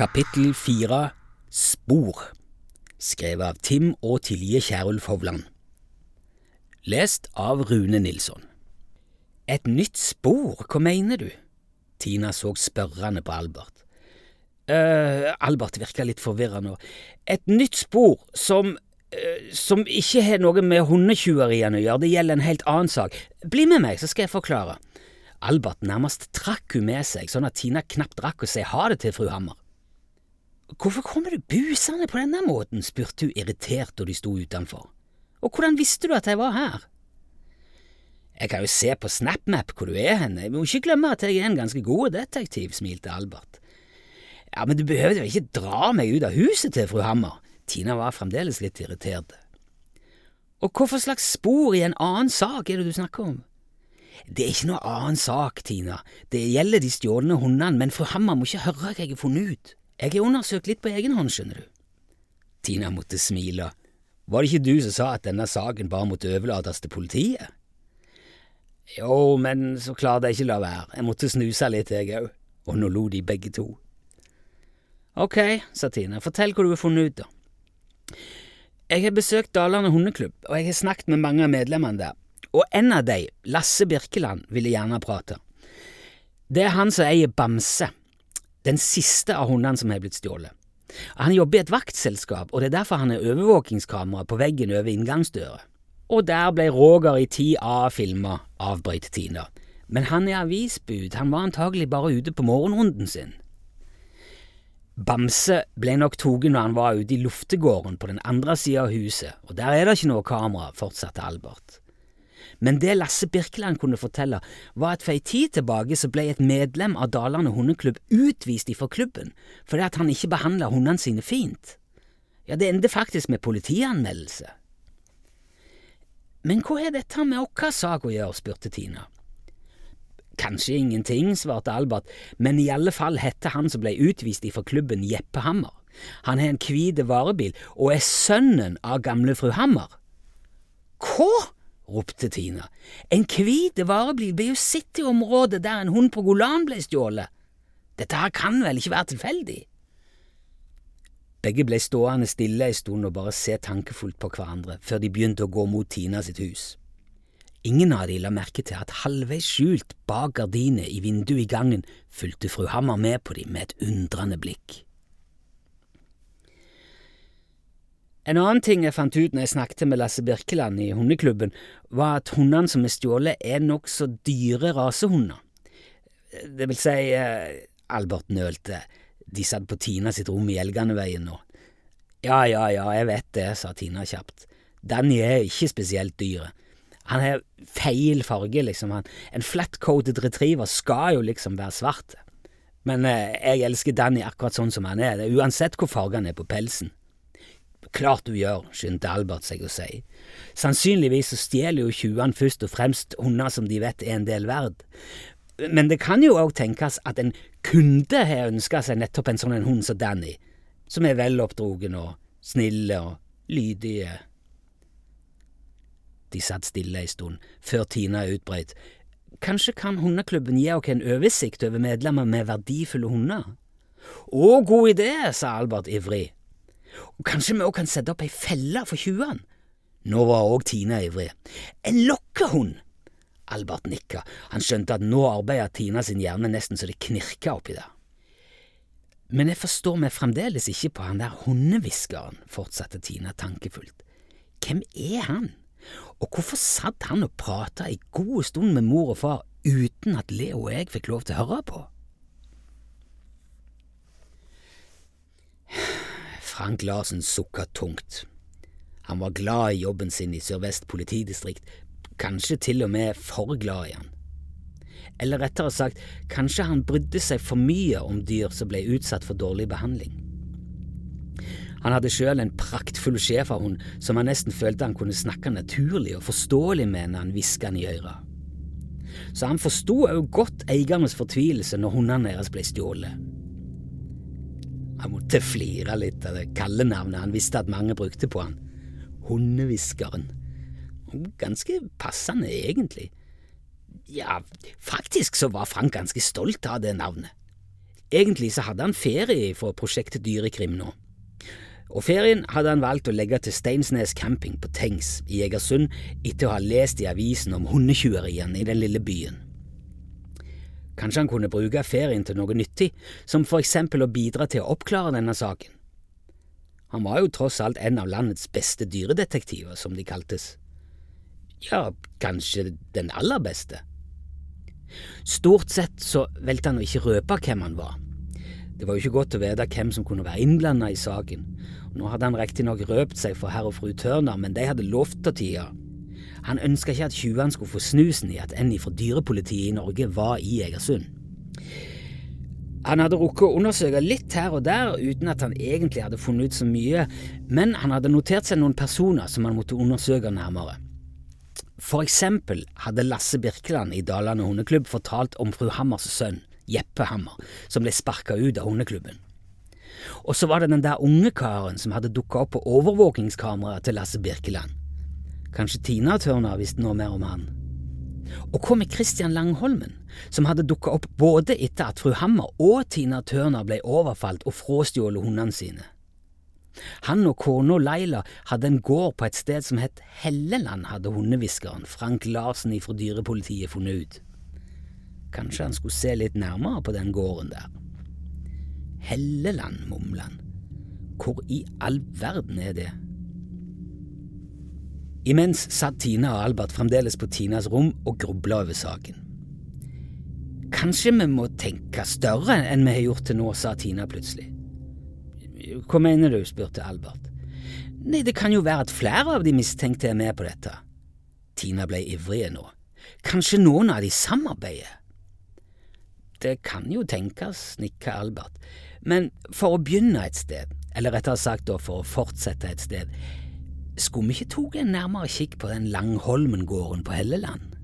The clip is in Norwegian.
Kapittel fire Spor Skrevet av Tim og Tilje Kjærulf Hovland Lest av Rune Nilsson Et nytt spor, hva mener du? Tina så spørrende på Albert. Uh, Albert virka litt forvirra nå. Et nytt spor som uh, som ikke har noe med hundetjuveriene å gjøre, det gjelder en helt annen sak. Bli med meg, så skal jeg forklare. Albert nærmest trakk hun med seg, sånn at Tina knapt rakk å si ha det til fru Hammer. Hvorfor kommer du busende på denne måten? spurte hun irritert da de sto utenfor. Og hvordan visste du at jeg var her? Jeg kan jo se på SnapMap hvor du er henne, jeg må ikke glemme at jeg er en ganske god detektiv, smilte Albert. Ja, men du behøvde jo ikke dra meg ut av huset til fru Hammer? Tina var fremdeles litt irritert. Og hvorfor slags spor i en annen sak er det du snakker om? Det er ikke noe annen sak, Tina, det gjelder de stjålne hundene, men fru Hammer må ikke høre hva jeg har funnet ut. Jeg har undersøkt litt på egen hånd, skjønner du. Tina måtte smile. Var det ikke du som sa at denne saken bare måtte overlates til politiet? Jo, men så klarte jeg ikke la være, jeg måtte snuse litt, jeg òg, og nå lo de begge to. Ok, sa Tina, fortell hva du har funnet ut, da. Jeg har besøkt Dalane hundeklubb, og jeg har snakket med mange av medlemmene der, og en av de, Lasse Birkeland, ville gjerne prate. Det er han som eier Bamse, den siste av hundene som er blitt stjålet. Han jobber i et vaktselskap, og det er derfor han har overvåkingskamera på veggen over inngangsdøra. Og der ble Roger i 10A filma, avbrøt Tina. Men han er avisbud, han var antagelig bare ute på morgenrunden sin. Bamse ble nok tatt når han var ute i luftegården på den andre sida av huset, og der er det ikke noe kamera, fortsatte Albert. Men det Lasse Birkeland kunne fortelle, var at for ei tid tilbake så ble et medlem av Dalane hundeklubb utvist ifra klubben fordi at han ikke behandla hundene sine fint. Ja, det endte faktisk med politianmeldelse. Men hva har dette med vår sak å gjøre, spurte Tina. Kanskje ingenting, svarte Albert, men i alle fall heter han som ble utvist ifra klubben Jeppe Hammer. Han har en hvit varebil og er sønnen av gamle fru Hammer. Hva? Ropte Tina. En hvit varebil ble jo sett i området der en hund på Golan ble stjålet. Dette her kan vel ikke være tilfeldig? Begge ble stående stille ei stund og bare se tankefullt på hverandre før de begynte å gå mot Tina sitt hus. Ingen av de la merke til at halvveis skjult bak gardinet i vinduet i gangen fulgte fru Hammer med på dem med et undrende blikk. En annen ting jeg fant ut når jeg snakket med Lasse Birkeland i hundeklubben, var at hundene som er stjålet, er nokså dyre rasehunder. Det vil si, eh, Albert nølte, de satt på Tina sitt rom i Elganeveien nå. Ja, ja, ja, jeg vet det, sa Tina kjapt. Danny er ikke spesielt dyr. Han har feil farge, liksom. Han, en flatcoated retriever skal jo liksom være svart. Men eh, jeg elsker Danny akkurat sånn som han er, uansett hvor farge han er på pelsen. Klart du gjør, skyndte Albert seg å si. Sannsynligvis så stjeler jo tjuvene først og fremst hunder som de vet er en del verd. Men det kan jo òg tenkes at en kunde har ønska seg nettopp en sånn en hund som Danny, som er veloppdrogen og snille og lydige. De satt stille ei stund, før Tina utbrøt. Kanskje kan hundeklubben gi oss en oversikt over medlemmer med verdifulle hunder? Å, god idé, sa Albert ivrig. Og kanskje vi òg kan sette opp ei felle for tjuvene? Nå var òg Tina ivrig. En lokkehund! Albert nikka, han skjønte at nå arbeidet Tina sin hjerne nesten så det knirka oppi der. Men jeg forstår meg fremdeles ikke på han der hundehviskeren, fortsatte Tina tankefullt. Hvem er han, og hvorfor satt han og prata ei god stund med mor og far uten at Leo og jeg fikk lov til å høre på? Frank Larsen sukka tungt. Han var glad i jobben sin i Sør-Vest politidistrikt, kanskje til og med for glad i han. Eller rettere sagt, kanskje han brydde seg for mye om dyr som ble utsatt for dårlig behandling. Han hadde sjøl en praktfull schæferhund som han nesten følte han kunne snakke naturlig og forståelig med når han hviska han i øret. Så han forsto òg godt eiernes fortvilelse når hundene deres ble stjålet. Han måtte flire litt av det kallenavnet han visste at mange brukte på han. Hundehviskeren. Ganske passende, egentlig. Ja, faktisk så var Frank ganske stolt av det navnet. Egentlig så hadde han ferie fra prosjektet Dyrekrim nå. Og ferien hadde han valgt å legge til Steinsnes camping på Tengs i Egersund etter å ha lest i avisen om hundetjuveriene i den lille byen. Kanskje han kunne bruke ferien til noe nyttig, som for eksempel å bidra til å oppklare denne saken. Han var jo tross alt en av landets beste dyredetektiver, som de kaltes. Ja, kanskje den aller beste. Stort sett så velte han å ikke røpe hvem han var. Det var jo ikke godt å vite hvem som kunne være innblanda i saken. Nå hadde han riktignok røpt seg for herr og fru Tørner, men de hadde lovt å tie. Han ønska ikke at tjuvene skulle få snusen i at en fra dyrepolitiet i Norge var i Egersund. Han hadde rukket å undersøke litt her og der uten at han egentlig hadde funnet ut så mye, men han hadde notert seg noen personer som han måtte undersøke nærmere. For eksempel hadde Lasse Birkeland i Dalane hundeklubb fortalt om fru Hammers sønn, Jeppe Hammer, som ble sparka ut av hundeklubben. Og så var det den der unge karen som hadde dukka opp på overvåkingskameraet til Lasse Birkeland. Kanskje Tina Tørner visste noe mer om han. Og hva med Christian Langholmen, som hadde dukka opp både etter at fru Hammer og Tina Tørner ble overfalt og frastjålet hundene sine? Han og kona Laila hadde en gård på et sted som het Helleland, hadde hundehviskeren Frank Larsen ifra dyrepolitiet funnet ut. Kanskje han skulle se litt nærmere på den gården der. Helleland, mumler han. Hvor i all verden er det? Imens satt Tina og Albert fremdeles på Tinas rom og grubla over saken. Kanskje vi må tenke større enn vi har gjort til nå, sa Tina plutselig. Hva mener du? spurte Albert. Nei, det kan jo være at flere av de mistenkte er med på dette. Tina ble ivrige nå. Kanskje noen av de samarbeider? Det kan jo tenkes, nikka Albert, men for å begynne et sted, eller rettere sagt for å fortsette et sted, skulle vi ikke tatt en nærmere kikk på den Langholmen-gården på Helleland?